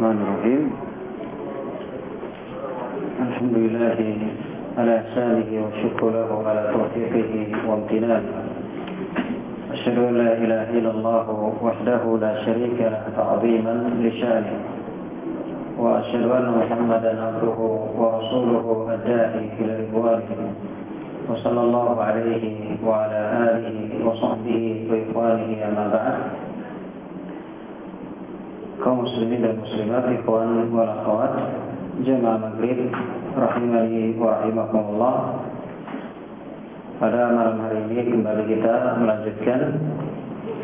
الرحمن الرحيم. الحمد لله على إحسانه والشكر له على توفيقه وامتنانه. أشهد أن لا إله إلا الله وحده لا شريك له تعظيما لشأنه. وأشهد أن محمدا عبده ورسوله الداعي إلى رضوانه. وصلى الله عليه وعلى آله وصحبه وإخوانه أما بعد. Kaum muslimin dan muslimat, ikhwan wal akhwat, jemaah maghrib rahimani wa rahimakumullah. Pada malam hari ini kembali kita melanjutkan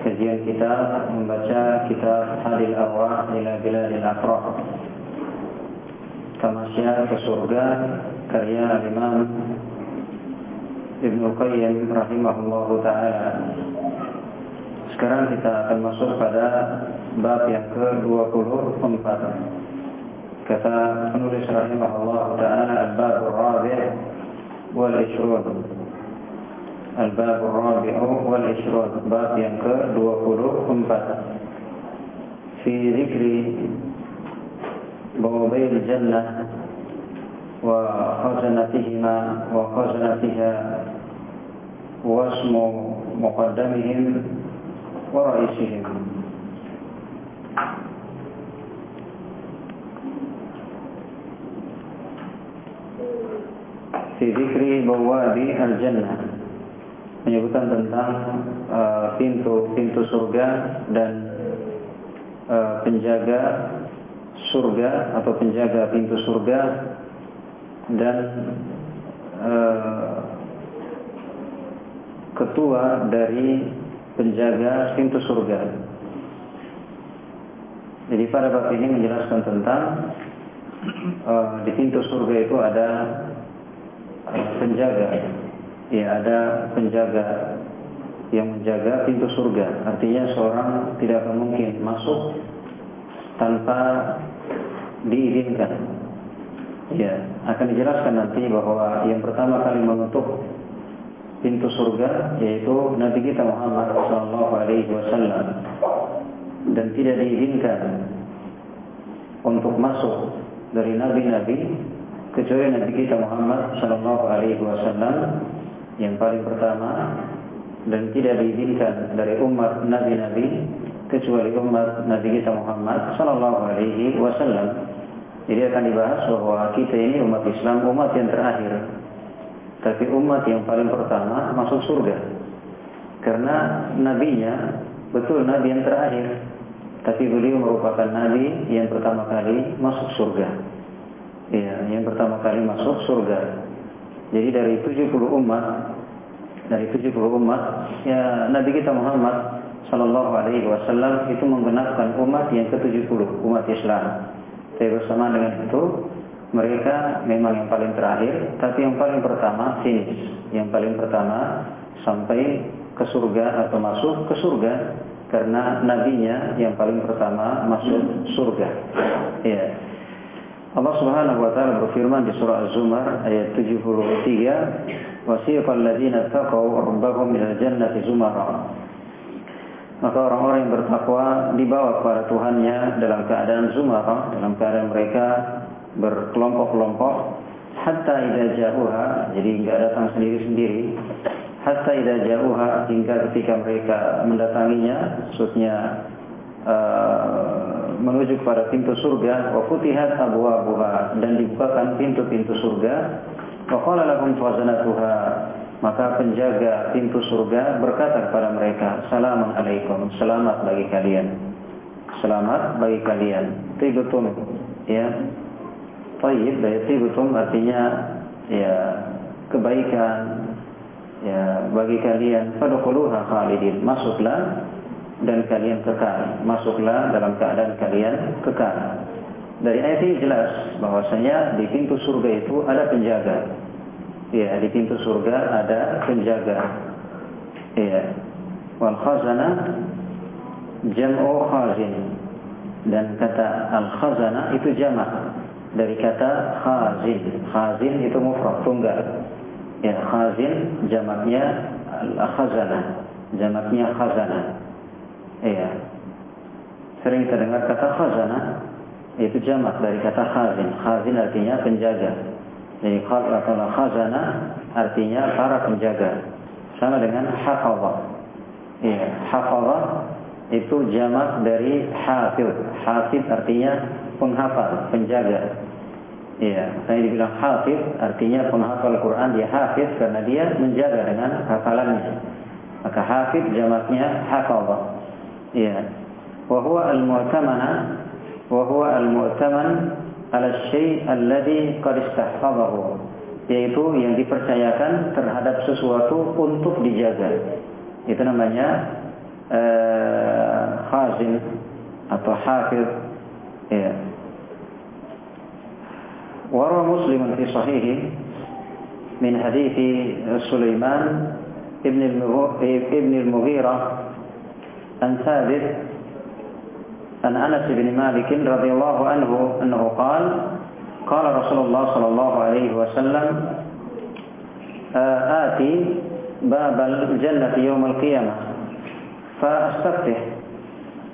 kajian kita membaca kitab Hadil Arwah ila Biladil Afrah. Tamasya ke surga karya Imam Ibnu Qayyim rahimahullahu taala. Sekarang kita akan masuk pada باقية وكلور صنفات. كفى نورش رحمه الله تعالى الباب الرابع والعشرون. الباب الرابع والعشرون. باب ينكر وكلور صنفات. في ذكر بوابي الجنة وخزنتهما وخزنتها واسم مقدمهم ورئيسهم. Fi dzikri bawabi al-jannah menyebutkan tentang pintu-pintu uh, surga dan uh, penjaga surga atau penjaga pintu surga dan uh, ketua dari penjaga pintu surga. Jadi pada bab ini menjelaskan tentang uh, di pintu surga itu ada penjaga. Ya, ada penjaga yang menjaga pintu surga. Artinya seorang tidak akan mungkin masuk tanpa diizinkan. Ya, akan dijelaskan nanti bahwa yang pertama kali menutup pintu surga yaitu Nabi kita Muhammad sallallahu alaihi wasallam dan tidak diizinkan untuk masuk dari nabi-nabi kecuali Nabi kita Muhammad Sallallahu Alaihi Wasallam yang paling pertama dan tidak diizinkan dari umat nabi-nabi kecuali umat Nabi kita Muhammad Sallallahu Alaihi Wasallam. Jadi akan dibahas bahwa kita ini umat Islam umat yang terakhir, tapi umat yang paling pertama masuk surga karena nabinya betul nabi yang terakhir, tapi beliau merupakan nabi yang pertama kali masuk surga. Ya, yang pertama kali masuk surga. Jadi dari 70 umat dari 70 umat ya Nabi kita Muhammad sallallahu alaihi wasallam itu menggenapkan umat yang ke-70 umat Islam. Tapi bersama dengan itu mereka memang yang paling terakhir, tapi yang paling pertama finish. Yang paling pertama sampai ke surga atau masuk ke surga karena nabinya yang paling pertama masuk surga. Allah Subhanahu wa taala berfirman di surah Az-Zumar ayat 73, "Wasiqal ladzina taqaw rabbahum minal jannati zumara." Maka orang-orang yang bertakwa dibawa kepada Tuhannya dalam keadaan zumara, dalam keadaan mereka berkelompok-kelompok hatta idza ja'uha, jadi enggak datang sendiri-sendiri. Hatta idza ja'uha hingga ketika mereka mendatanginya, maksudnya uh, menuju kepada pintu surga wa futihat abwabuha dan dibukakan pintu-pintu surga. Wa qala lahum khazanatuha maka penjaga pintu surga berkata kepada mereka salamun alaikum selamat bagi kalian. Selamat bagi kalian. Tibutum ya. Tayyib ya tibutum artinya ya kebaikan ya bagi kalian. Fadkhuluha khalidin. Masuklah dan kalian kekal. Masuklah dalam keadaan kalian kekal. Dari ayat ini jelas bahwasanya di pintu surga itu ada penjaga. Ya, di pintu surga ada penjaga. Ya. Wal khazana jam'u khazin. Dan kata al khazana itu jamak dari kata khazin. Khazin itu mufrad tunggal. Ya, khazin jamaknya al khazana. Jamaknya khazana. Iya. Sering kita dengar kata khazanah. itu jamak dari kata khazin. Khazin artinya penjaga. Jadi kalau khazana artinya para penjaga. Sama dengan hafazah. Iya, hafazah itu jamak dari hafiz. Hafiz artinya penghafal, penjaga. Iya, saya dibilang hafiz artinya penghafal Quran dia hafiz karena dia menjaga dengan hafalannya. Maka hafiz jamaknya hafazah. Iya. Wa huwa al-mu'tamana wa huwa al-mu'taman ala syai' alladhi qad istahfazahu yaitu yang dipercayakan terhadap sesuatu untuk dijaga. Itu namanya uh, khazin atau hafiz. Ya. Wara Muslim fi sahihi min hadis Sulaiman ibn al-Mughirah an Thabit عن أنس بن مالك رضي الله عنه أنه قال قال رسول الله صلى الله عليه وسلم آتي باب الجنة يوم القيامة. فأستفتح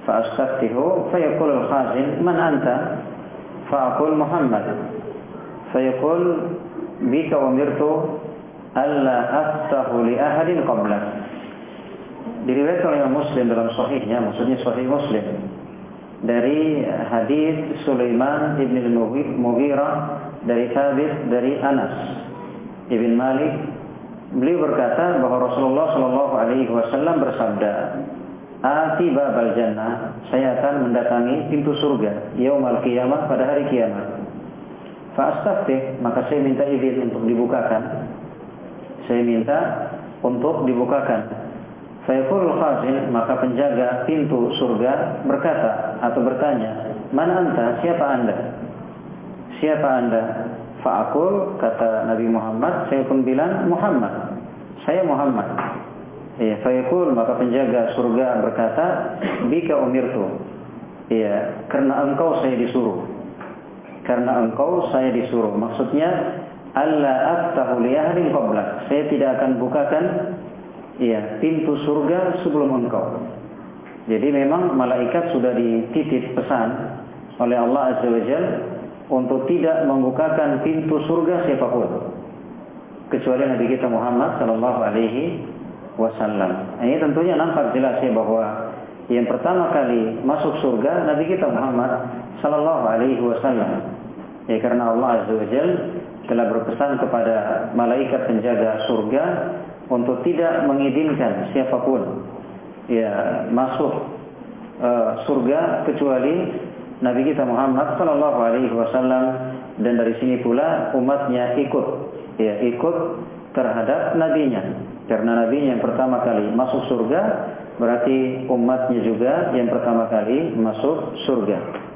فأستفتح فيقول الخازن من أنت؟ فأقول محمد. فيقول بك أمرت ألا أفتح لأحد قبلك. Diriwayatkan oleh Muslim dalam sahihnya maksudnya sahih Muslim. Dari hadis Sulaiman ibn al-Mughirah dari Thabit dari Anas ibn Malik beliau berkata bahwa Rasulullah Shallallahu Alaihi Wasallam bersabda Ati babal jannah saya akan mendatangi pintu surga yaumal kiamat pada hari kiamat. Fa'astaftih maka saya minta izin untuk dibukakan. Saya minta untuk dibukakan Fayaqul khazin maka penjaga pintu surga berkata atau bertanya, "Man anta? Siapa Anda?" "Siapa Anda?" Fa'akul kata Nabi Muhammad, saya pun bilang Muhammad. Saya Muhammad. Ya, fayaqul maka penjaga surga berkata, "Bika umirtu." Ya, karena engkau saya disuruh. Karena engkau saya disuruh. Maksudnya, Allah aftahu li. Saya tidak akan bukakan ya pintu surga sebelum engkau. Jadi memang malaikat sudah dititip pesan oleh Allah Azza wa Jal untuk tidak membukakan pintu surga siapa pun kecuali Nabi kita Muhammad Sallallahu Alaihi Wasallam. Ini tentunya nampak jelas ya bahwa yang pertama kali masuk surga Nabi kita Muhammad Sallallahu Alaihi Wasallam. Ya karena Allah Azza wa Jal telah berpesan kepada malaikat penjaga surga untuk tidak mengizinkan siapa pun ya masuk uh, surga kecuali Nabi kita Muhammad Sallallahu Alaihi Wasallam dan dari sini pula umatnya ikut ya ikut terhadap nabinya karena nabinya yang pertama kali masuk surga berarti umatnya juga yang pertama kali masuk surga.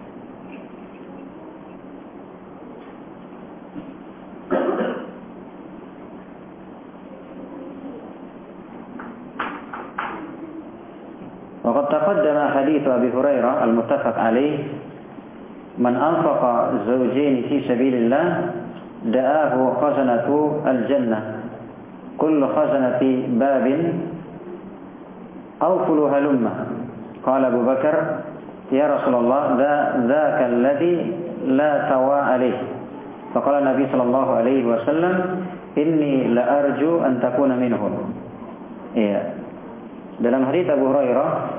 وقد تقدم حديث أبي هريرة المتفق عليه من أنفق زوجين في سبيل الله دآه خزنة الجنة. كل خزنة باب أوفل هلمة قال أبو بكر يا رسول الله ذاك الذي لا توا عليه. فقال النبي صلى الله عليه وسلم إني لأرجو أن تكون منهم iya dalam hadis Abu Hurairah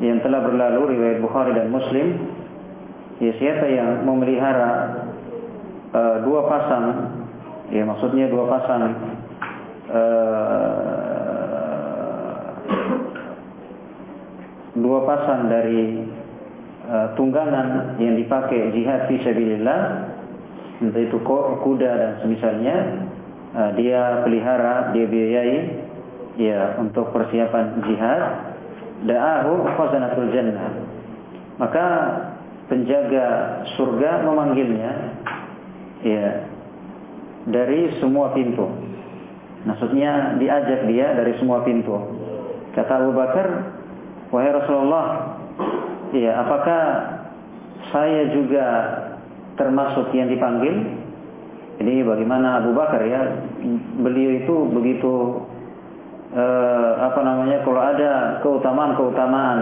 yang telah berlalu riwayat Bukhari dan Muslim. Ya siapa yang memelihara uh, dua pasang ya maksudnya dua pasang uh, dua pasang dari uh, tunggangan yang dipakai jihad fi sabilillah entah itu kuda dan semisalnya dia pelihara dia biayai ya untuk persiapan jihad da'ahu khazanatul jannah. Maka penjaga surga memanggilnya ya dari semua pintu. Maksudnya diajak dia dari semua pintu. Kata Abu Bakar, "Wahai Rasulullah, ya apakah saya juga termasuk yang dipanggil?" Ini bagaimana Abu Bakar ya? Beliau itu begitu eh, apa namanya kalau ada keutamaan-keutamaan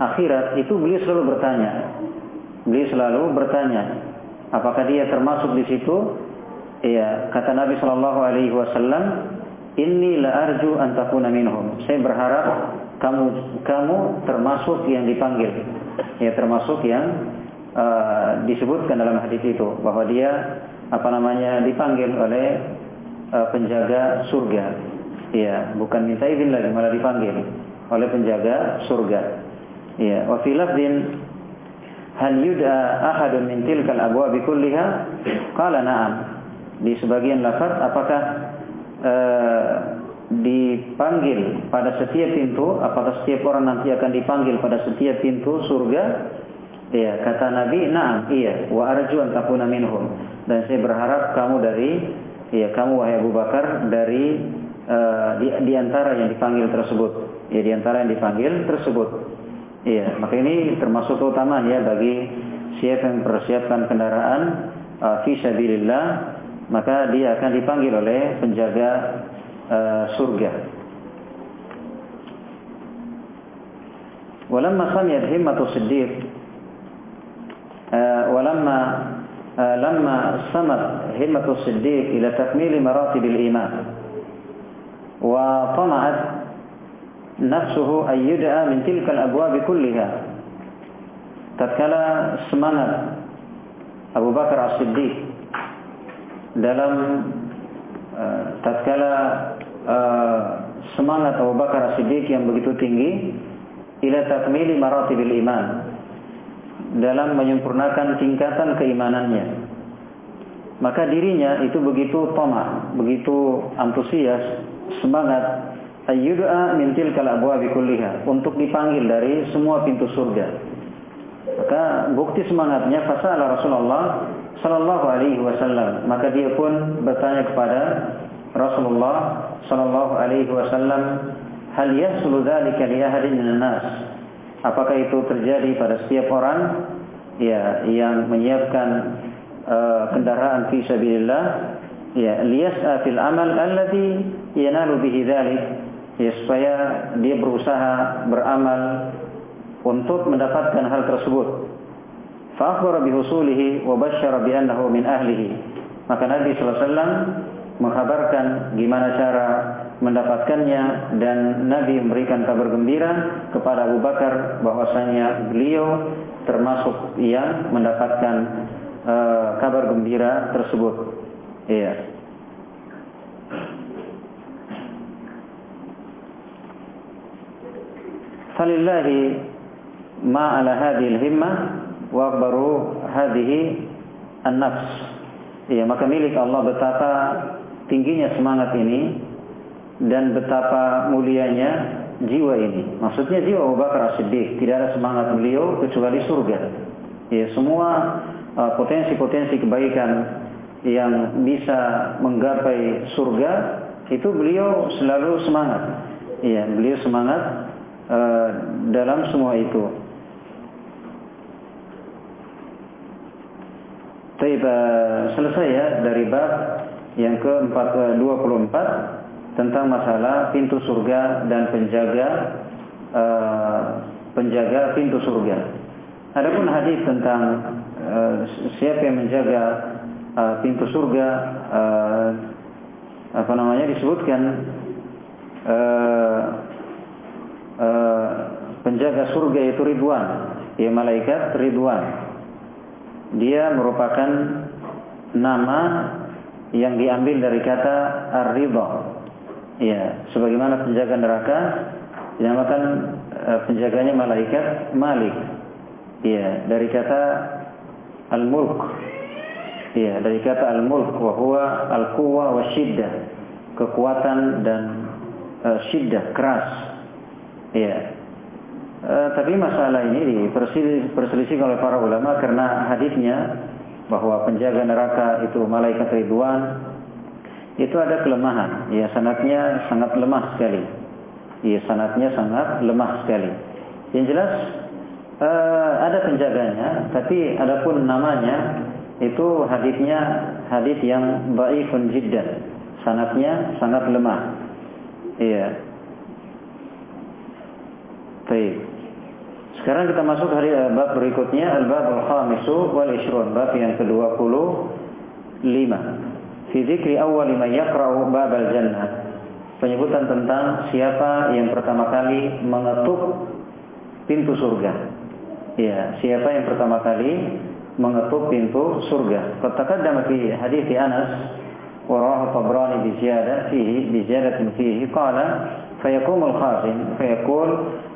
akhirat itu beliau selalu bertanya beliau selalu bertanya, apakah dia termasuk di situ? Iya, kata Nabi Shallallahu Alaihi Wasallam, Inni la arju an takuna minhum. Saya berharap kamu kamu termasuk yang dipanggil. Ya termasuk yang uh, disebutkan dalam hadis itu bahwa dia apa namanya dipanggil oleh uh, penjaga surga. Ya, bukan minta izin lagi malah dipanggil oleh penjaga surga. Ya, wa fi lafdin hal yud'a ahadun min tilkal abwab kulliha? Qala na'am. Di sebagian lafaz apakah uh, dipanggil pada setiap pintu, apakah setiap orang nanti akan dipanggil pada setiap pintu surga? Ya, kata Nabi, "Na'am, iya, wa arju an takuna minhum." Dan saya berharap kamu dari ya kamu wahai Abu Bakar dari uh, di, di antara yang dipanggil tersebut. Ya, di antara yang dipanggil tersebut. Iya, maka ini termasuk keutamaan ya bagi siapa yang mempersiapkan kendaraan uh, fi sabilillah, maka dia akan dipanggil oleh penjaga uh, surga. Walamma samiyat himmatu siddiq uh, walamma uh, lamma samat himmatu siddiq ila takmil nafsuhu an yud'a min tilka al-abwab kullaha tatkala semangat Abu Bakar As-Siddiq dalam uh, tatkala uh, semangat Abu Bakar As-Siddiq yang begitu tinggi ila takmili maratibil iman dalam menyempurnakan tingkatan keimanannya. Maka dirinya itu begitu tamak begitu antusias semangat. Ayyud'a min tilkal abwabi kulliha. Untuk dipanggil dari semua pintu surga. Maka bukti semangatnya fasala Rasulullah sallallahu alaihi wasallam. Maka dia pun bertanya kepada Rasulullah sallallahu alaihi wasallam, "Hal yahsulu dzalika li ahadin minan nas?" Apakah itu terjadi pada setiap orang? Ya yang menyiapkan uh, kendaraan fi sabilillah ya liyas'a fil amal alladhi yanalu bihi dzalik ya supaya dia berusaha beramal untuk mendapatkan hal tersebut. Fa akhbara bihusulihi wa basyara bi min ahlihi. Maka Nabi sallallahu alaihi wasallam mengkabarkan gimana cara mendapatkannya dan Nabi memberikan kabar gembira kepada Abu Bakar bahwasanya beliau termasuk yang mendapatkan uh, kabar gembira tersebut. Iya. Falillahi ma ala hadhihi al-himmah wa akbaru hadhihi an-nafs. Iya, maka milik Allah betapa tingginya semangat ini dan betapa mulianya jiwa ini. Maksudnya jiwa Abu Bakar As-Siddiq tidak ada semangat beliau kecuali surga. Ya, semua uh, potensi-potensi uh, kebaikan yang bisa menggapai surga itu beliau selalu semangat. Ya, beliau semangat uh, dalam semua itu. Taib, uh, selesai ya dari bab yang ke-24 tentang masalah pintu surga dan penjaga uh, penjaga pintu surga. Adapun hadis tentang uh, siapa yang menjaga uh, pintu surga uh, apa namanya disebutkan uh, uh, penjaga surga itu Ridwan, ya malaikat Ridwan. Dia merupakan nama yang diambil dari kata ar-ridha. Ya, sebagaimana penjaga neraka dinamakan uh, penjaganya malaikat Malik. Ya, dari kata al-mulk. Ya, dari kata al-mulk wa huwa al-quwwa wa shiddah. Kekuatan dan uh, shiddah, keras. Ya. Uh, tapi masalah ini diperselisih oleh para ulama karena hadisnya bahwa penjaga neraka itu malaikat Ridwan itu ada kelemahan. Ya sanatnya sangat lemah sekali. Ya sanatnya sangat lemah sekali. Yang jelas uh, ada penjaganya, tapi adapun namanya itu hadisnya hadis yang dhaifun jiddan. Sanatnya sangat lemah. Iya. Baik. Sekarang kita masuk hari uh, bab berikutnya al-bab al-khamisu wal ishrun bab yang ke-25. Fi dzikri awwal man yaqra'u bab al-jannah. Penyebutan tentang siapa yang pertama kali mengetuk pintu surga. Ya, siapa yang pertama kali mengetuk pintu surga. Qad fi hadits Anas wa rawahu Tabrani bi ziyadah fihi bi ziyadatin fihi qala فيقوم الخازن فيقول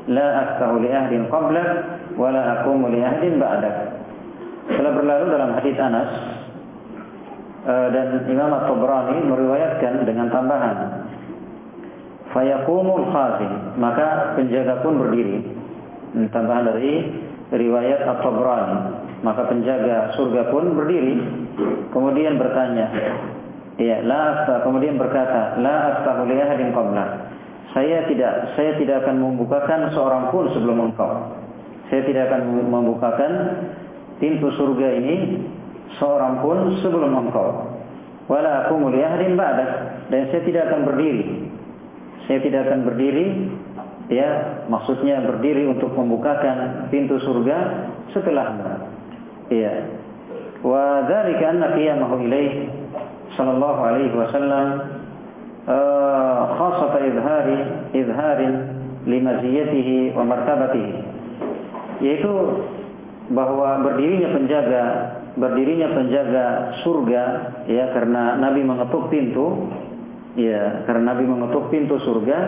لا أفتح لأهل قبلك ولا أقوم لأهل بعدك telah berlalu dalam hadis Anas dan Imam At-Tabrani meriwayatkan dengan tambahan fayaqumul khazin maka penjaga pun berdiri tambahan dari riwayat At-Tabrani maka penjaga surga pun berdiri kemudian bertanya ya la kemudian berkata la aftahu li ahadin qablak saya tidak saya tidak akan membukakan seorang pun sebelum engkau. Saya tidak akan membukakan pintu surga ini seorang pun sebelum engkau. Wala aku muliyahdin ba'dak dan saya tidak akan berdiri. Saya tidak akan berdiri ya maksudnya berdiri untuk membukakan pintu surga setelahmu. Iya. Wa dzalika anna qiyamahu ilaih sallallahu alaihi wasallam eh, khasata izhari izharin limaziyatihi wa martabatihi. Yaitu bahwa berdirinya penjaga berdirinya penjaga surga ya karena Nabi mengetuk pintu ya karena Nabi mengetuk pintu surga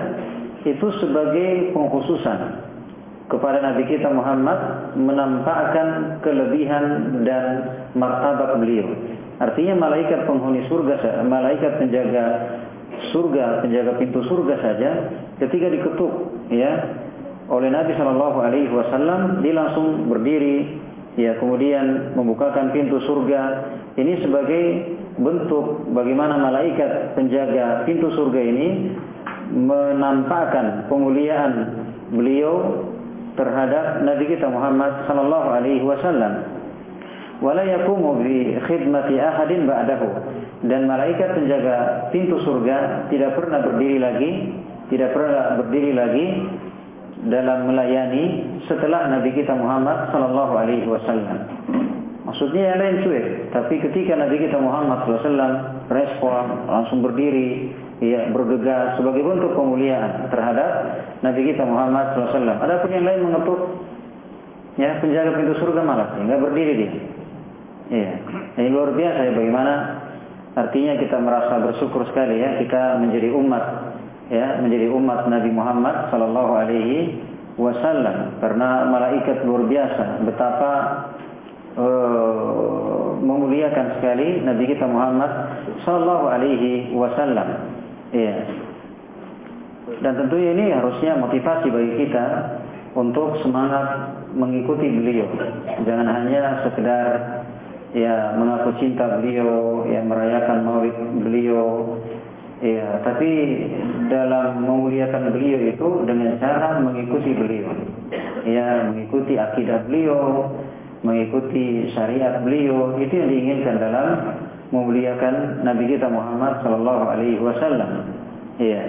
itu sebagai pengkhususan kepada Nabi kita Muhammad menampakkan kelebihan dan martabat beliau. Artinya malaikat penghuni surga, malaikat penjaga surga, penjaga pintu surga saja ketika diketuk ya oleh Nabi Shallallahu alaihi wasallam dia langsung berdiri ya kemudian membukakan pintu surga ini sebagai bentuk bagaimana malaikat penjaga pintu surga ini menampakkan pemuliaan beliau terhadap Nabi kita Muhammad sallallahu alaihi wasallam. Wala yakumu bi khidmati ahadin ba'dahu. Dan malaikat penjaga pintu surga tidak pernah berdiri lagi tidak pernah berdiri lagi dalam melayani setelah Nabi kita Muhammad sallallahu alaihi wasallam. Maksudnya yang lain cuek, tapi ketika Nabi kita Muhammad SAW respon langsung berdiri, ya bergegas sebagai bentuk pemuliaan terhadap Nabi kita Muhammad SAW. Ada pun yang lain mengetuk, ya penjaga pintu surga malah nggak berdiri dia. Iya. Ini luar biasa ya bagaimana artinya kita merasa bersyukur sekali ya kita menjadi umat ya menjadi umat Nabi Muhammad sallallahu alaihi wasallam karena malaikat luar biasa betapa uh, memuliakan sekali Nabi kita Muhammad sallallahu alaihi wasallam. Iya. Dan tentunya ini harusnya motivasi bagi kita untuk semangat mengikuti beliau. Jangan hanya sekedar ya mengaku cinta beliau, ya merayakan maulid beliau, ya tapi dalam memuliakan beliau itu dengan cara mengikuti beliau, ya mengikuti akidah beliau, mengikuti syariat beliau itu yang diinginkan dalam memuliakan Nabi kita Muhammad Sallallahu Alaihi Wasallam, ya.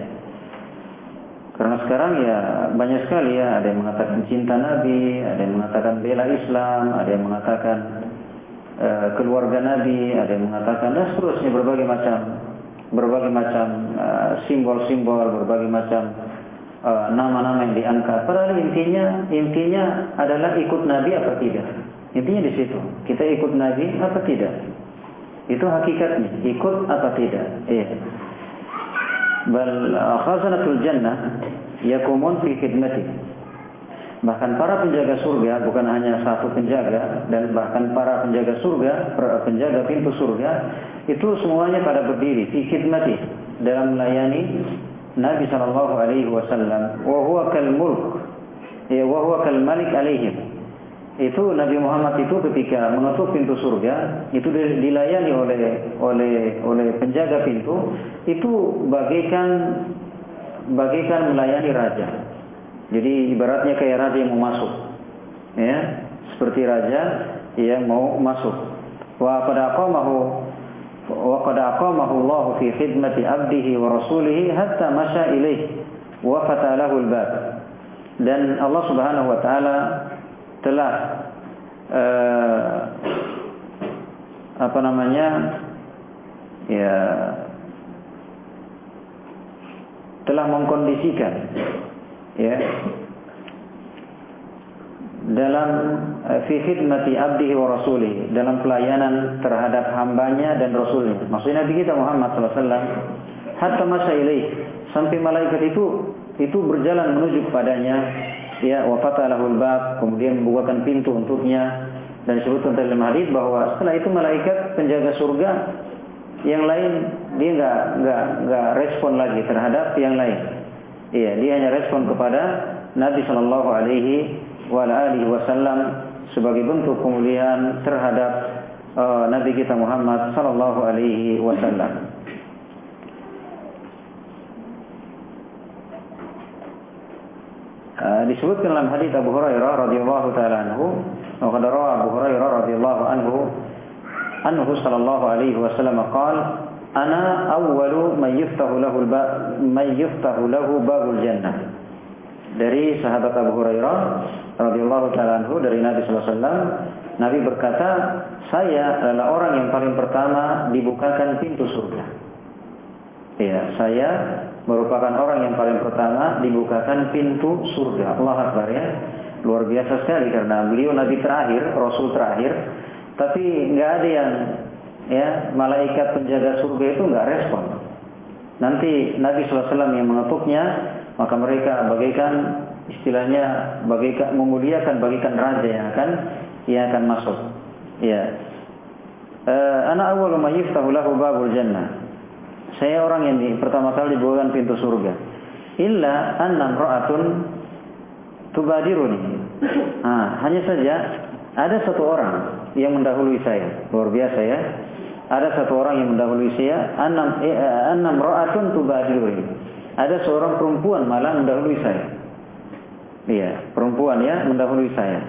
Karena sekarang ya banyak sekali ya ada yang mengatakan cinta Nabi, ada yang mengatakan bela Islam, ada yang mengatakan Eh, keluarga Nabi, ada yang mengatakan dan seterusnya berbagai macam berbagai macam eh, simbol-simbol, uh, berbagai macam eh, nama-nama yang diangkat. Padahal intinya intinya adalah ikut Nabi apa tidak. Intinya di situ. Kita ikut Nabi apa tidak. Itu hakikatnya. Ikut apa tidak. Iya. Bal khazanatul jannah yakumun fi khidmati. Bahkan para penjaga surga bukan hanya satu penjaga dan bahkan para penjaga surga, penjaga pintu surga itu semuanya pada berdiri fi khidmati dalam melayani Nabi sallallahu alaihi wasallam wa huwa kal mulk ya wa huwa kal malik alaihim. Itu Nabi Muhammad itu ketika mengetuk pintu surga itu dilayani oleh oleh oleh penjaga pintu itu bagaikan bagaikan melayani raja jadi ibaratnya kayak raja yang mau masuk. Ya, seperti raja yang mau masuk. Wa qad aqamahu wa qad aqamahu Allah fi khidmati 'abdihi wa rasulihi hatta masya ilaih wa fatalahu al-bab. Dan Allah Subhanahu wa taala telah uh, apa namanya ya telah mengkondisikan ya dalam eh, fi khidmati abdihi wa rasulih dalam pelayanan terhadap hambanya dan rasulnya. Maksudnya Nabi kita Muhammad SAW hatta masa sampai malaikat itu itu berjalan menuju kepadanya ya wa fatalahul bab kemudian membukakan pintu untuknya dan disebutkan dalam hadis bahwa setelah itu malaikat penjaga surga yang lain dia nggak nggak nggak respon lagi terhadap yang lain. Iya, dia hanya respon kepada Nabi Shallallahu Alaihi Wasallam sebagai bentuk kemuliaan terhadap uh, Nabi kita Muhammad Shallallahu Alaihi Wasallam. Uh, disebutkan dalam hadis Abu Hurairah radhiyallahu taala anhu, wa Abu Hurairah radhiyallahu anhu anhu sallallahu alaihi wasallam qala ana awwalu man yuftahu lahu man yuftahu lahu babul jannah. Dari sahabat Abu Hurairah radhiyallahu taala anhu dari Nabi sallallahu alaihi wasallam Nabi berkata saya adalah orang yang paling pertama dibukakan pintu surga. Ya saya merupakan orang yang paling pertama dibukakan pintu surga Allah Akbar ya luar biasa sekali karena beliau nabi terakhir rasul terakhir tapi nggak ada yang ya malaikat penjaga surga itu nggak respon. Nanti Nabi SAW yang mengetuknya, maka mereka bagaikan istilahnya bagaikan memuliakan bagaikan raja yang akan yang akan masuk. Ya. Uh, ana awwalu ma yuftahu lahu babul jannah. Saya orang yang pertama kali dibukakan pintu surga. Illa anna ra'atun tubadiruni. Ah, hanya saja ada satu orang yang mendahului saya. Luar biasa ya. Ada satu orang yang mendahului saya. Anam eh, anam ra'atun tubadiluri. Ada seorang perempuan malah mendahului saya. Iya, perempuan ya mendahului saya.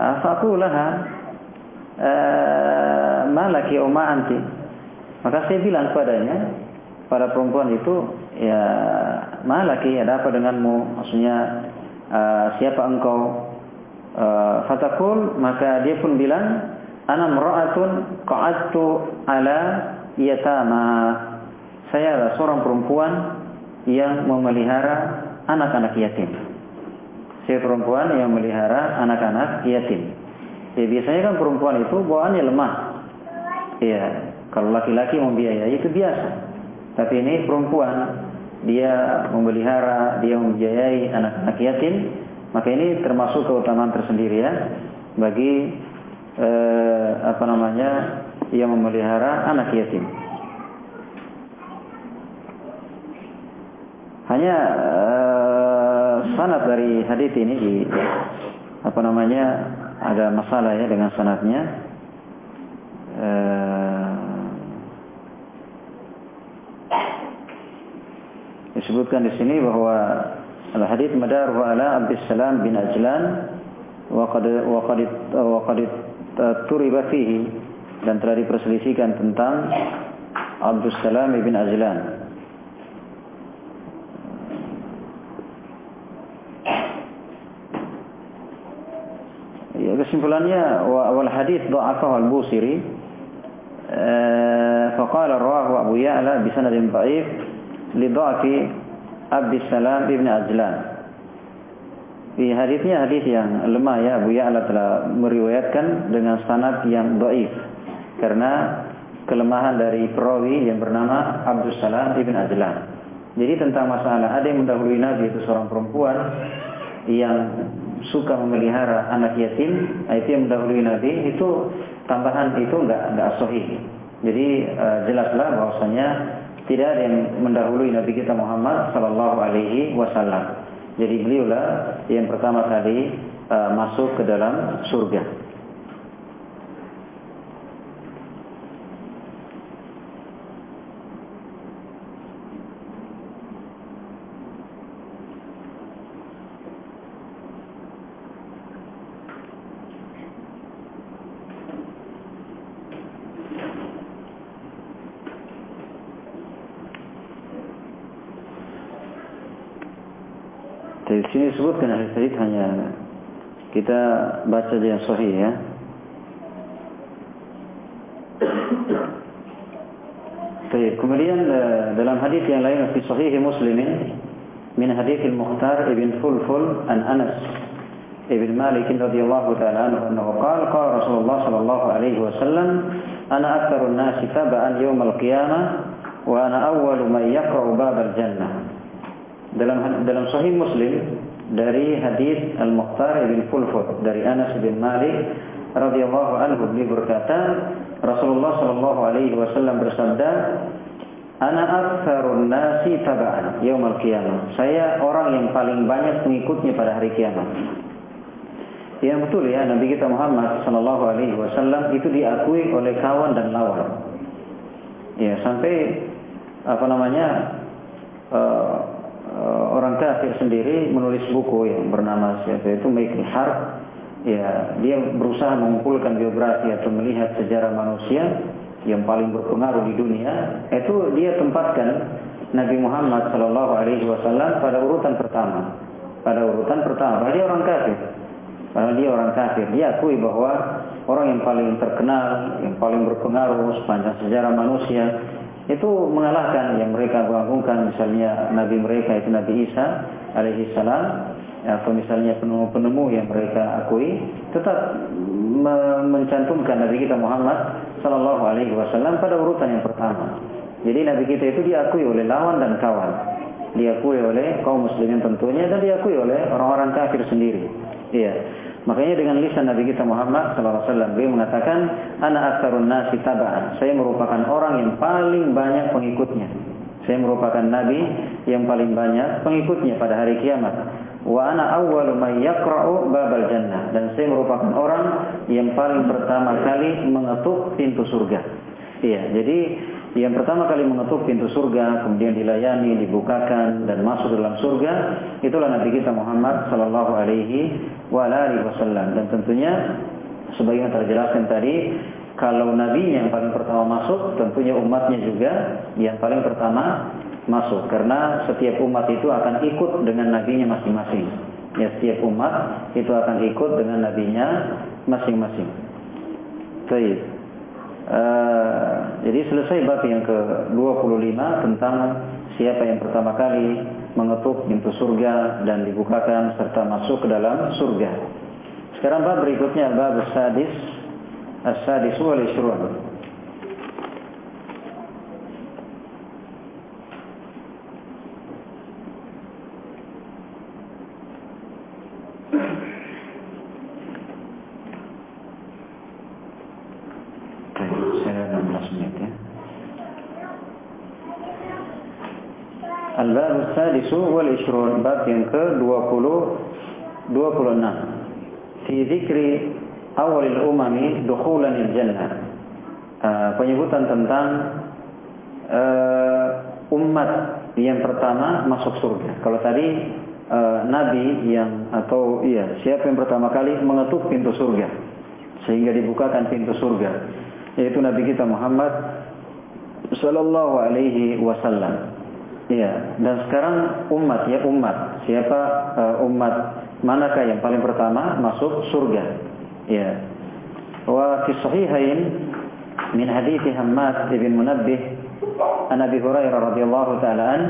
Faqulaha uh, malaki umma anti. Maka saya bilang kepadanya, pada perempuan itu, ya malaki ada apa denganmu? Maksudnya uh, siapa engkau? Eh, fatakul maka dia pun bilang ana mra'atun qa'adtu ala yatama. Saya adalah seorang perempuan yang memelihara anak-anak yatim. Saya perempuan yang memelihara anak-anak yatim. Ya biasanya kan perempuan itu bawaannya lemah. Ya kalau laki-laki membiayai itu biasa tapi ini perempuan dia memelihara dia membiayai anak-anak yatim maka ini termasuk keutamaan tersendiri ya bagi eh, apa namanya yang memelihara anak yatim. Hanya eh, sanad dari hadis ini di apa namanya ada masalah ya dengan sanadnya. Eh, disebutkan di sini bahwa Al-hadith madaruhu ala Abdus Salam bin Ajlan wa qad wa qad wa qad turiba fihi dan telah diperselisihkan tentang Abdus Salam bin Ajlan. Ya, kesimpulannya wal hadis dha'afahu al-Busiri فقال رواه أبو يعلى بسند ضعيف لضعف Abdus Salam ibn Ajlan. Di hadisnya hadis yang lemah ya Abu Ya'la telah meriwayatkan dengan sanad yang dhaif karena kelemahan dari perawi yang bernama Abdus Salam ibn Ajlan. Jadi tentang masalah ada yang mendahului Nabi itu seorang perempuan yang suka memelihara anak yatim, itu yang mendahului Nabi itu tambahan itu enggak enggak sahih. Jadi uh, jelaslah bahwasanya tidak ada yang mendahului Nabi kita Muhammad sallallahu alaihi wasallam. Jadi beliaulah yang pertama kali uh, masuk ke dalam surga. Disebutkan hadis hadis hanya Kita baca yang sahih ya. Baik, kemudian dalam hadis yang lain di sahih Muslimin min hadis Al-Mukhtar ibn Fulful an Anas ibn Malik radhiyallahu ta'ala anhu annahu qala qala Rasulullah sallallahu alaihi wasallam ana aktsarun nasi taba'an yawm al-qiyamah wa ana awwalu man yaqra'u bab al-jannah dalam dalam sahih Muslim dari hadis Al-Mukhtar ibn Fulful dari Anas bin Malik radhiyallahu anhu beliau berkata Rasulullah sallallahu alaihi wasallam bersabda Ana aktsarun nasi taba'an yaumil qiyamah. Saya orang yang paling banyak pengikutnya pada hari kiamat. Yang betul ya, Nabi kita Muhammad sallallahu alaihi wasallam itu diakui oleh kawan dan lawan. Ya, sampai apa namanya? Uh, orang kafir sendiri menulis buku yang bernama siapa itu Michael Hart ya dia berusaha mengumpulkan biografi atau melihat sejarah manusia yang paling berpengaruh di dunia. Itu dia tempatkan Nabi Muhammad Shallallahu Alaihi Wasallam pada urutan pertama. Pada urutan pertama padahal dia orang kafir. Padahal dia orang kafir. Dia akui bahwa orang yang paling terkenal yang paling berpengaruh sepanjang sejarah manusia itu mengalahkan yang mereka banggakan misalnya Nabi mereka itu Nabi Isa alaihi salam atau misalnya penemu-penemu yang mereka akui tetap mencantumkan Nabi kita Muhammad Sallallahu Alaihi Wasallam pada urutan yang pertama. Jadi Nabi kita itu diakui oleh lawan dan kawan, diakui oleh kaum muslimin tentunya dan diakui oleh orang-orang kafir sendiri. Iya. Makanya dengan lisan Nabi kita Muhammad Sallallahu Alaihi Wasallam beliau mengatakan, "Ana aktsarun nasi tabaan." Saya merupakan orang yang paling banyak pengikutnya. Saya merupakan nabi yang paling banyak pengikutnya pada hari kiamat wa ana awwalu yaqra'u babal jannah dan saya merupakan orang yang paling pertama kali mengetuk pintu surga. Iya, jadi yang pertama kali mengetuk pintu surga, kemudian dilayani, dibukakan dan masuk dalam surga, itulah Nabi kita Muhammad sallallahu alaihi wa alihi wasallam. Dan tentunya sebagaimana terjelaskan tadi, kalau nabi yang paling pertama masuk, tentunya umatnya juga yang paling pertama masuk karena setiap umat itu akan ikut dengan nabinya masing-masing. Ya, setiap umat itu akan ikut dengan nabinya masing-masing. Baik. Uh, jadi selesai bab yang ke-25 tentang siapa yang pertama kali mengetuk pintu surga dan dibukakan serta masuk ke dalam surga. Sekarang bab berikutnya bab sadis as-sadis wal ishrun. Al-Bab Sadisu wal Ishrun Bab yang ke-20 26 Fi zikri awalil umami Dukhulanil Jannah uh, Penyebutan tentang uh, Umat yang pertama masuk surga. Kalau tadi uh, Nabi yang Atau iya Siapa yang pertama kali mengetuk pintu surga? Sehingga dibukakan pintu surga Yaitu Nabi kita Muhammad Sallallahu alaihi wasallam Iya, dan sekarang umat ya umat. Siapa uh, umat manakah yang paling pertama masuk surga? Iya. Wa fi sahihain min hadits Hammad bin Munabbih an Abi Hurairah radhiyallahu taala an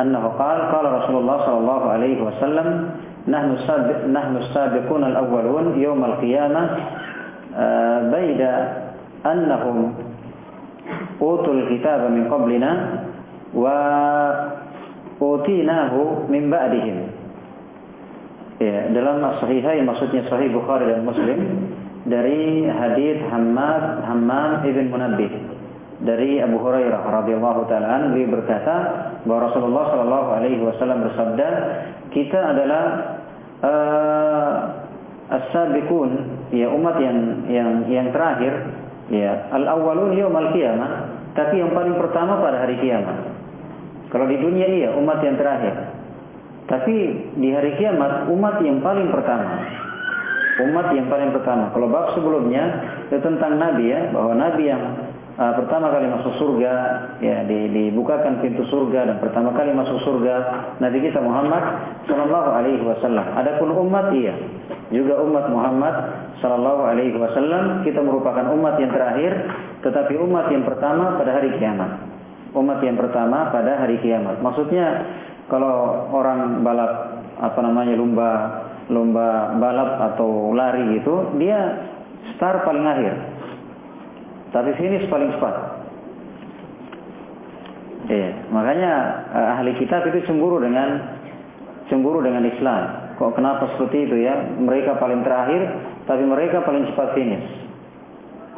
annahu qala qala Rasulullah sallallahu alaihi wasallam nahnu sabiq nahnu al-awwalun yawm al-qiyamah uh, baida annahum utul kitaba min qablina wa utinahu min ba'dihim. Ya, dalam sahihain maksudnya sahih Bukhari dan Muslim dari hadis Hammad Hammam ibn Munabbih dari Abu Hurairah radhiyallahu taala anhu berkata bahwa Rasulullah sallallahu alaihi wasallam bersabda kita adalah uh, as-sabiqun ya umat yang yang yang terakhir ya al-awwalun yaumil qiyamah tapi yang paling pertama pada hari kiamat kalau di dunia iya umat yang terakhir. Tapi di hari kiamat umat yang paling pertama. Umat yang paling pertama. Kalau bab sebelumnya itu tentang nabi ya, bahwa nabi yang uh, pertama kali masuk surga, ya di, dibukakan pintu surga dan pertama kali masuk surga Nabi kita Muhammad Shallallahu Alaihi Wasallam. Adapun umat iya, juga umat Muhammad Shallallahu Alaihi Wasallam kita merupakan umat yang terakhir, tetapi umat yang pertama pada hari kiamat. Umat yang pertama pada hari kiamat. Maksudnya kalau orang balap apa namanya lumba lomba balap atau lari itu dia start paling akhir. Tapi finish paling cepat. Iya, makanya eh, ahli kitab itu cemburu dengan cemburu dengan Islam. Kok kenapa seperti itu ya? Mereka paling terakhir, tapi mereka paling cepat finish.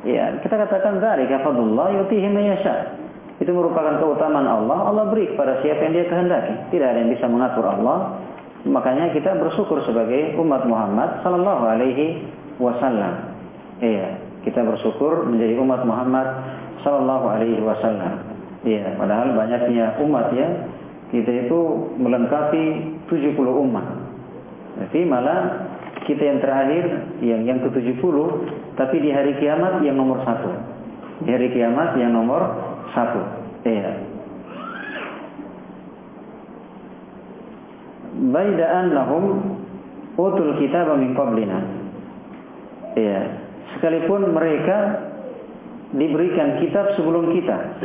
Iya, kita katakan dari fadlullah yutihi man yasha. Itu merupakan keutamaan Allah. Allah beri kepada siapa yang dia kehendaki. Tidak ada yang bisa mengatur Allah. Makanya kita bersyukur sebagai umat Muhammad sallallahu alaihi wasallam. Iya, kita bersyukur menjadi umat Muhammad sallallahu alaihi wasallam. Iya, padahal banyaknya umat ya, kita itu melengkapi 70 umat. Jadi malah kita yang terakhir yang yang ke-70 tapi di hari kiamat yang nomor satu. Di hari kiamat yang nomor satu. Iya. baida annahum utul kitab min qablina. Iya. Sekalipun mereka diberikan kitab sebelum kita.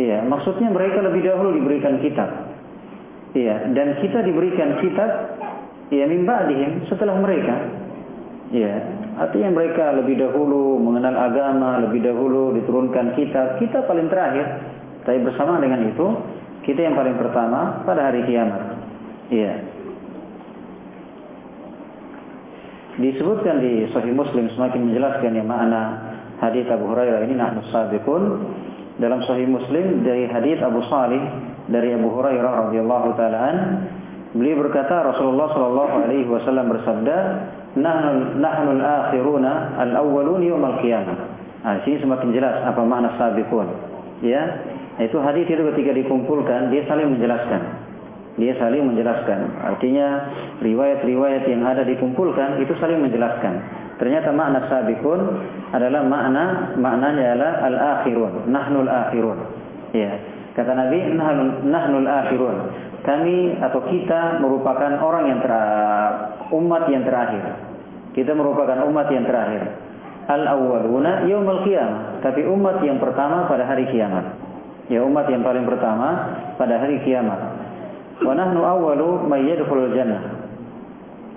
Iya, maksudnya mereka lebih dahulu diberikan kitab. Iya, dan kita diberikan kitab ya min ba'dihim setelah mereka. Iya, artinya mereka lebih dahulu mengenal agama, lebih dahulu diturunkan kitab, kita paling terakhir. Tapi bersama dengan itu, kita yang paling pertama pada hari kiamat. Iya. Disebutkan di Sahih Muslim semakin menjelaskan yang makna hadis Abu Hurairah ini nahnu sabiqun dalam Sahih Muslim dari hadis Abu Salih dari Abu Hurairah radhiyallahu taalaan beliau berkata Rasulullah sallallahu alaihi wasallam bersabda nahnu nahnu al-akhiruna al-awwalun yawm al-qiyamah. Nah, sini semakin jelas apa makna sabiqun. Ya, itu hadis itu ketika dikumpulkan dia saling menjelaskan dia saling menjelaskan. Artinya riwayat-riwayat yang ada dikumpulkan itu saling menjelaskan. Ternyata makna sabikun adalah makna maknanya adalah al-akhirun, nahnul akhirun. Ya. Kata Nabi, nahnul akhirun. Kami atau kita merupakan orang yang ter umat yang terakhir. Kita merupakan umat yang terakhir. Al-awwaluna yaumul qiyamah, tapi umat yang pertama pada hari kiamat. Ya umat yang paling pertama pada hari kiamat. Wa nahnu awwalu may yadkhulul jannah.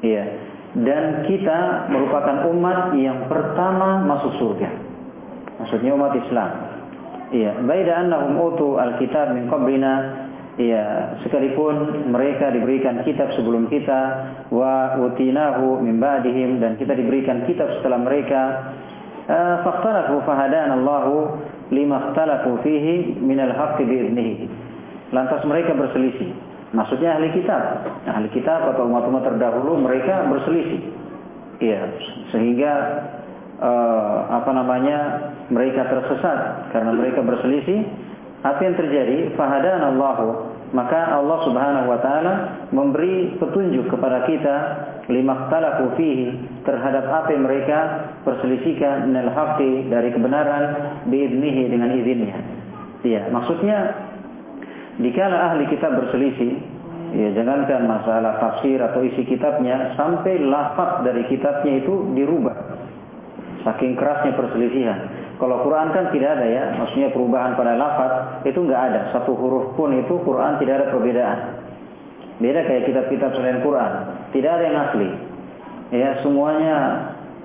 Iya. Dan kita merupakan umat yang pertama masuk surga. Maksudnya umat Islam. Iya, baida annahum utu alkitab min qablina Iya, sekalipun mereka diberikan kitab sebelum kita wa utinahu min ba'dihim dan kita diberikan kitab setelah mereka uh, faqtalafu fahadana Allah lima ikhtalafu fihi min al-haqq bi Lantas mereka berselisih Maksudnya ahli kitab. Ahli kitab atau umat-umat terdahulu mereka berselisih. Iya, sehingga uh, apa namanya? mereka tersesat karena mereka berselisih. Apa yang terjadi? Fahadan Allahu maka Allah Subhanahu wa taala memberi petunjuk kepada kita lima talaku fihi terhadap apa yang mereka perselisihkan minal haqqi dari kebenaran biiznihi dengan izinnya. Iya, maksudnya Dikala ahli kitab berselisih, ya jangankan masalah tafsir atau isi kitabnya, sampai lafaz dari kitabnya itu dirubah. Saking kerasnya perselisihan. Kalau Quran kan tidak ada ya, maksudnya perubahan pada lafaz itu nggak ada. Satu huruf pun itu Quran tidak ada perbedaan. Beda kayak kitab-kitab selain Quran, tidak ada yang asli. Ya semuanya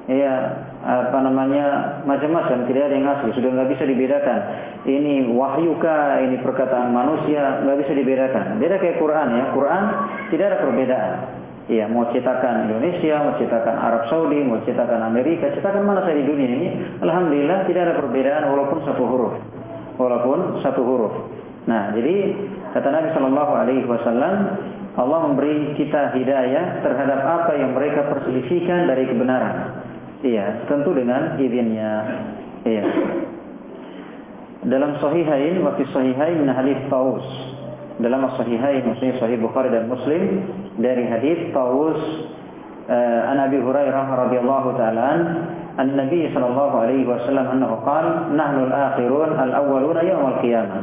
ya apa namanya macam-macam. Tidak ada yang asli. Sudah nggak bisa dibedakan. Ini wahyuka ini perkataan manusia nggak bisa dibedakan. Beda kayak Quran ya. Quran tidak ada perbedaan. Iya, mau cetakan Indonesia, mau cetakan Arab Saudi, mau cetakan Amerika, cetakan mana saja di dunia ini, alhamdulillah tidak ada perbedaan walaupun satu huruf, walaupun satu huruf. Nah, jadi kata Nabi Shallallahu Alaihi Wasallam, Allah memberi kita hidayah terhadap apa yang mereka perselisihkan dari kebenaran. Iya, tentu dengan izinnya. Iya. Dalam sahihain, waktu sahihain min hadis Taus. Dalam sahihain, maksudnya sahih Bukhari dan Muslim dari hadis Taus uh, An Abi Hurairah radhiyallahu taala an Nabi sallallahu alaihi wasallam annahu qala nahnu al-akhirun al-awwaluna yawm al-qiyamah.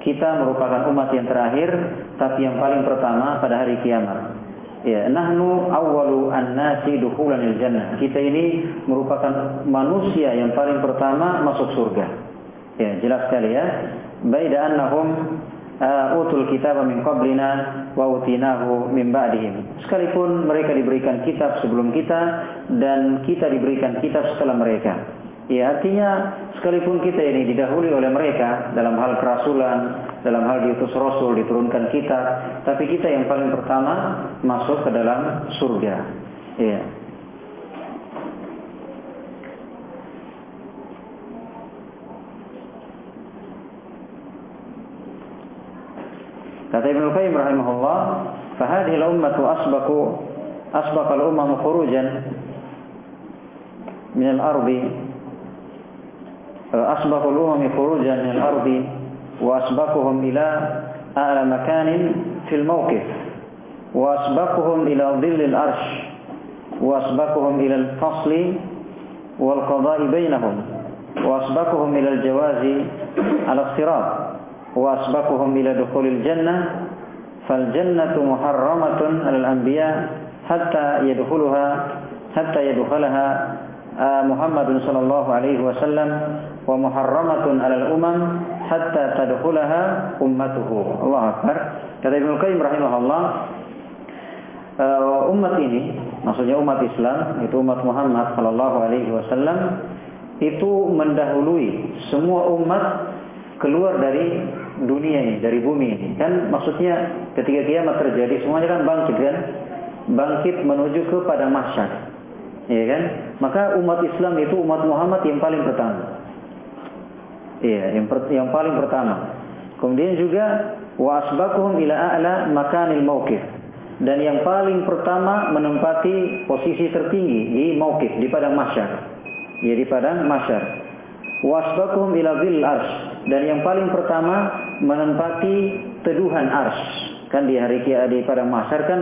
Kita merupakan umat yang terakhir tapi yang paling pertama pada hari kiamat. Ya, nahnu awwalu an-nasi dukhulan jannah. Kita ini merupakan manusia yang paling pertama masuk surga. Ya, jelas sekali ya. Baida annahum uh, utul kitab min qablina wa utinahu min ba'dihim. Sekalipun mereka diberikan kitab sebelum kita dan kita diberikan kitab setelah mereka. Ya artinya sekalipun kita ini didahului oleh mereka dalam hal kerasulan, dalam hal diutus Rasul, diturunkan kitab, tapi kita yang paling pertama masuk ke dalam surga. Ya. Kata Ibnu Qayyim rahimahullah, "Fahadhihi al-ummatu asbaqu asbaqa al-umam khurujan min al-ardi أسبق الأمم خروجا من الأرض وأسبقهم إلى أعلى مكان في الموقف وأسبقهم إلى ظل الأرش وأسبقهم إلى الفصل والقضاء بينهم وأسبقهم إلى الجواز على الصراط وأسبقهم إلى دخول الجنة فالجنة محرمة على الأنبياء حتى يدخلها حتى يدخلها محمد صلى الله عليه وسلم. Wa muharramatun 'alal umam hatta tadkhulaha ummatuhu. Allah Akbar. Kata Ibnu Qayyim rahimahullah, uh, umat ini, maksudnya umat Islam, itu umat Muhammad sallallahu alaihi wasallam itu mendahului semua umat keluar dari dunia ini, dari bumi ini. Kan maksudnya ketika kiamat terjadi semuanya kan bangkit kan? Bangkit menuju kepada mahsyar. Ya kan? Maka umat Islam itu umat Muhammad yang paling pertama. Iya, yang, per, yang paling pertama. Kemudian juga wasbakuhum ila a'la makanil mauqif. Dan yang paling pertama menempati posisi tertinggi di mauqif, di padang mahsyar. Ya, di padang mahsyar. Wasbakuhum ila zil arsh. Dan yang paling pertama menempati teduhan arsh. Kan di hari kia di padang mahsyar kan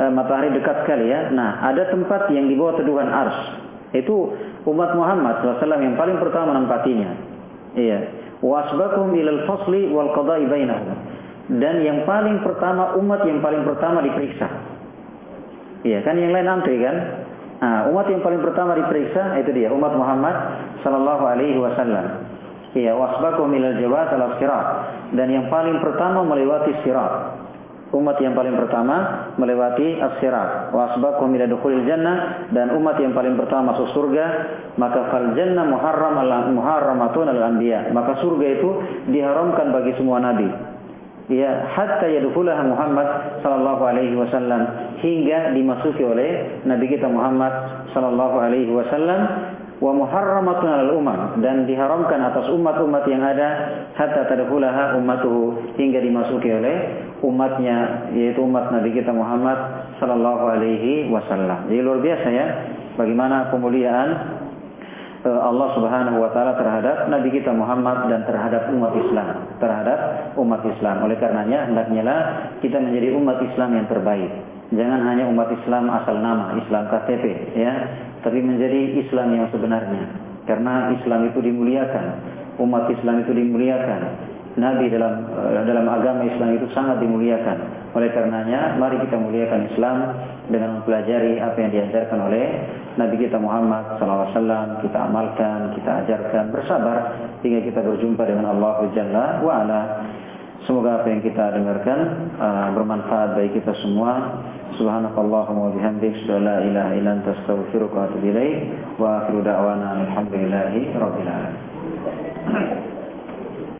e, matahari dekat sekali ya. Nah, ada tempat yang di bawah teduhan arsh. Itu umat Muhammad SAW yang paling pertama menempatinya. Iya. Wasbakum ilal fasli wal qada'i bainahum. Dan yang paling pertama umat yang paling pertama diperiksa. Iya, kan yang lain antri kan? Nah, umat yang paling pertama diperiksa itu dia umat Muhammad sallallahu alaihi wasallam. Iya, wasbakum ilal jawat al sirat dan yang paling pertama melewati sirat umat yang paling pertama melewati as-sirat. Wa asbaqhum ila dukhulil jannah. Dan umat yang paling pertama masuk surga maka fal jannah muharram al muharramatun al anbiya maka surga itu diharamkan bagi semua nabi. Ya hatta yadkhulaha Muhammad sallallahu alaihi wasallam. Hingga dimasuki oleh nabi kita Muhammad sallallahu alaihi wasallam wa muharramatun alal umam dan diharamkan atas umat-umat yang ada hatta tadkhulaha ummatuhu hingga dimasuki oleh umatnya yaitu umat Nabi kita Muhammad sallallahu alaihi wasallam. Jadi luar biasa ya bagaimana kemuliaan eh, Allah Subhanahu wa taala terhadap Nabi kita Muhammad dan terhadap umat Islam, terhadap umat Islam. Oleh karenanya hendaknya kita menjadi umat Islam yang terbaik. Jangan hanya umat Islam asal nama, Islam KTP ya, tapi menjadi Islam yang sebenarnya. Karena Islam itu dimuliakan, umat Islam itu dimuliakan. Nabi dalam eh, dalam agama Islam itu sangat dimuliakan. Oleh karenanya, mari kita muliakan Islam dengan mempelajari apa yang diajarkan oleh Nabi kita Muhammad SAW. Kita amalkan, kita ajarkan, bersabar hingga kita berjumpa dengan Allah Jalla wa. Semoga apa yang kita dengarkan uh, bermanfaat bagi kita semua. Subhanakallahumma wa bihamdik, la ilaha illa anta astaghfiruka wa atubu ilaik. Wa akhiru da'wana alhamdulillahi rabbil alamin.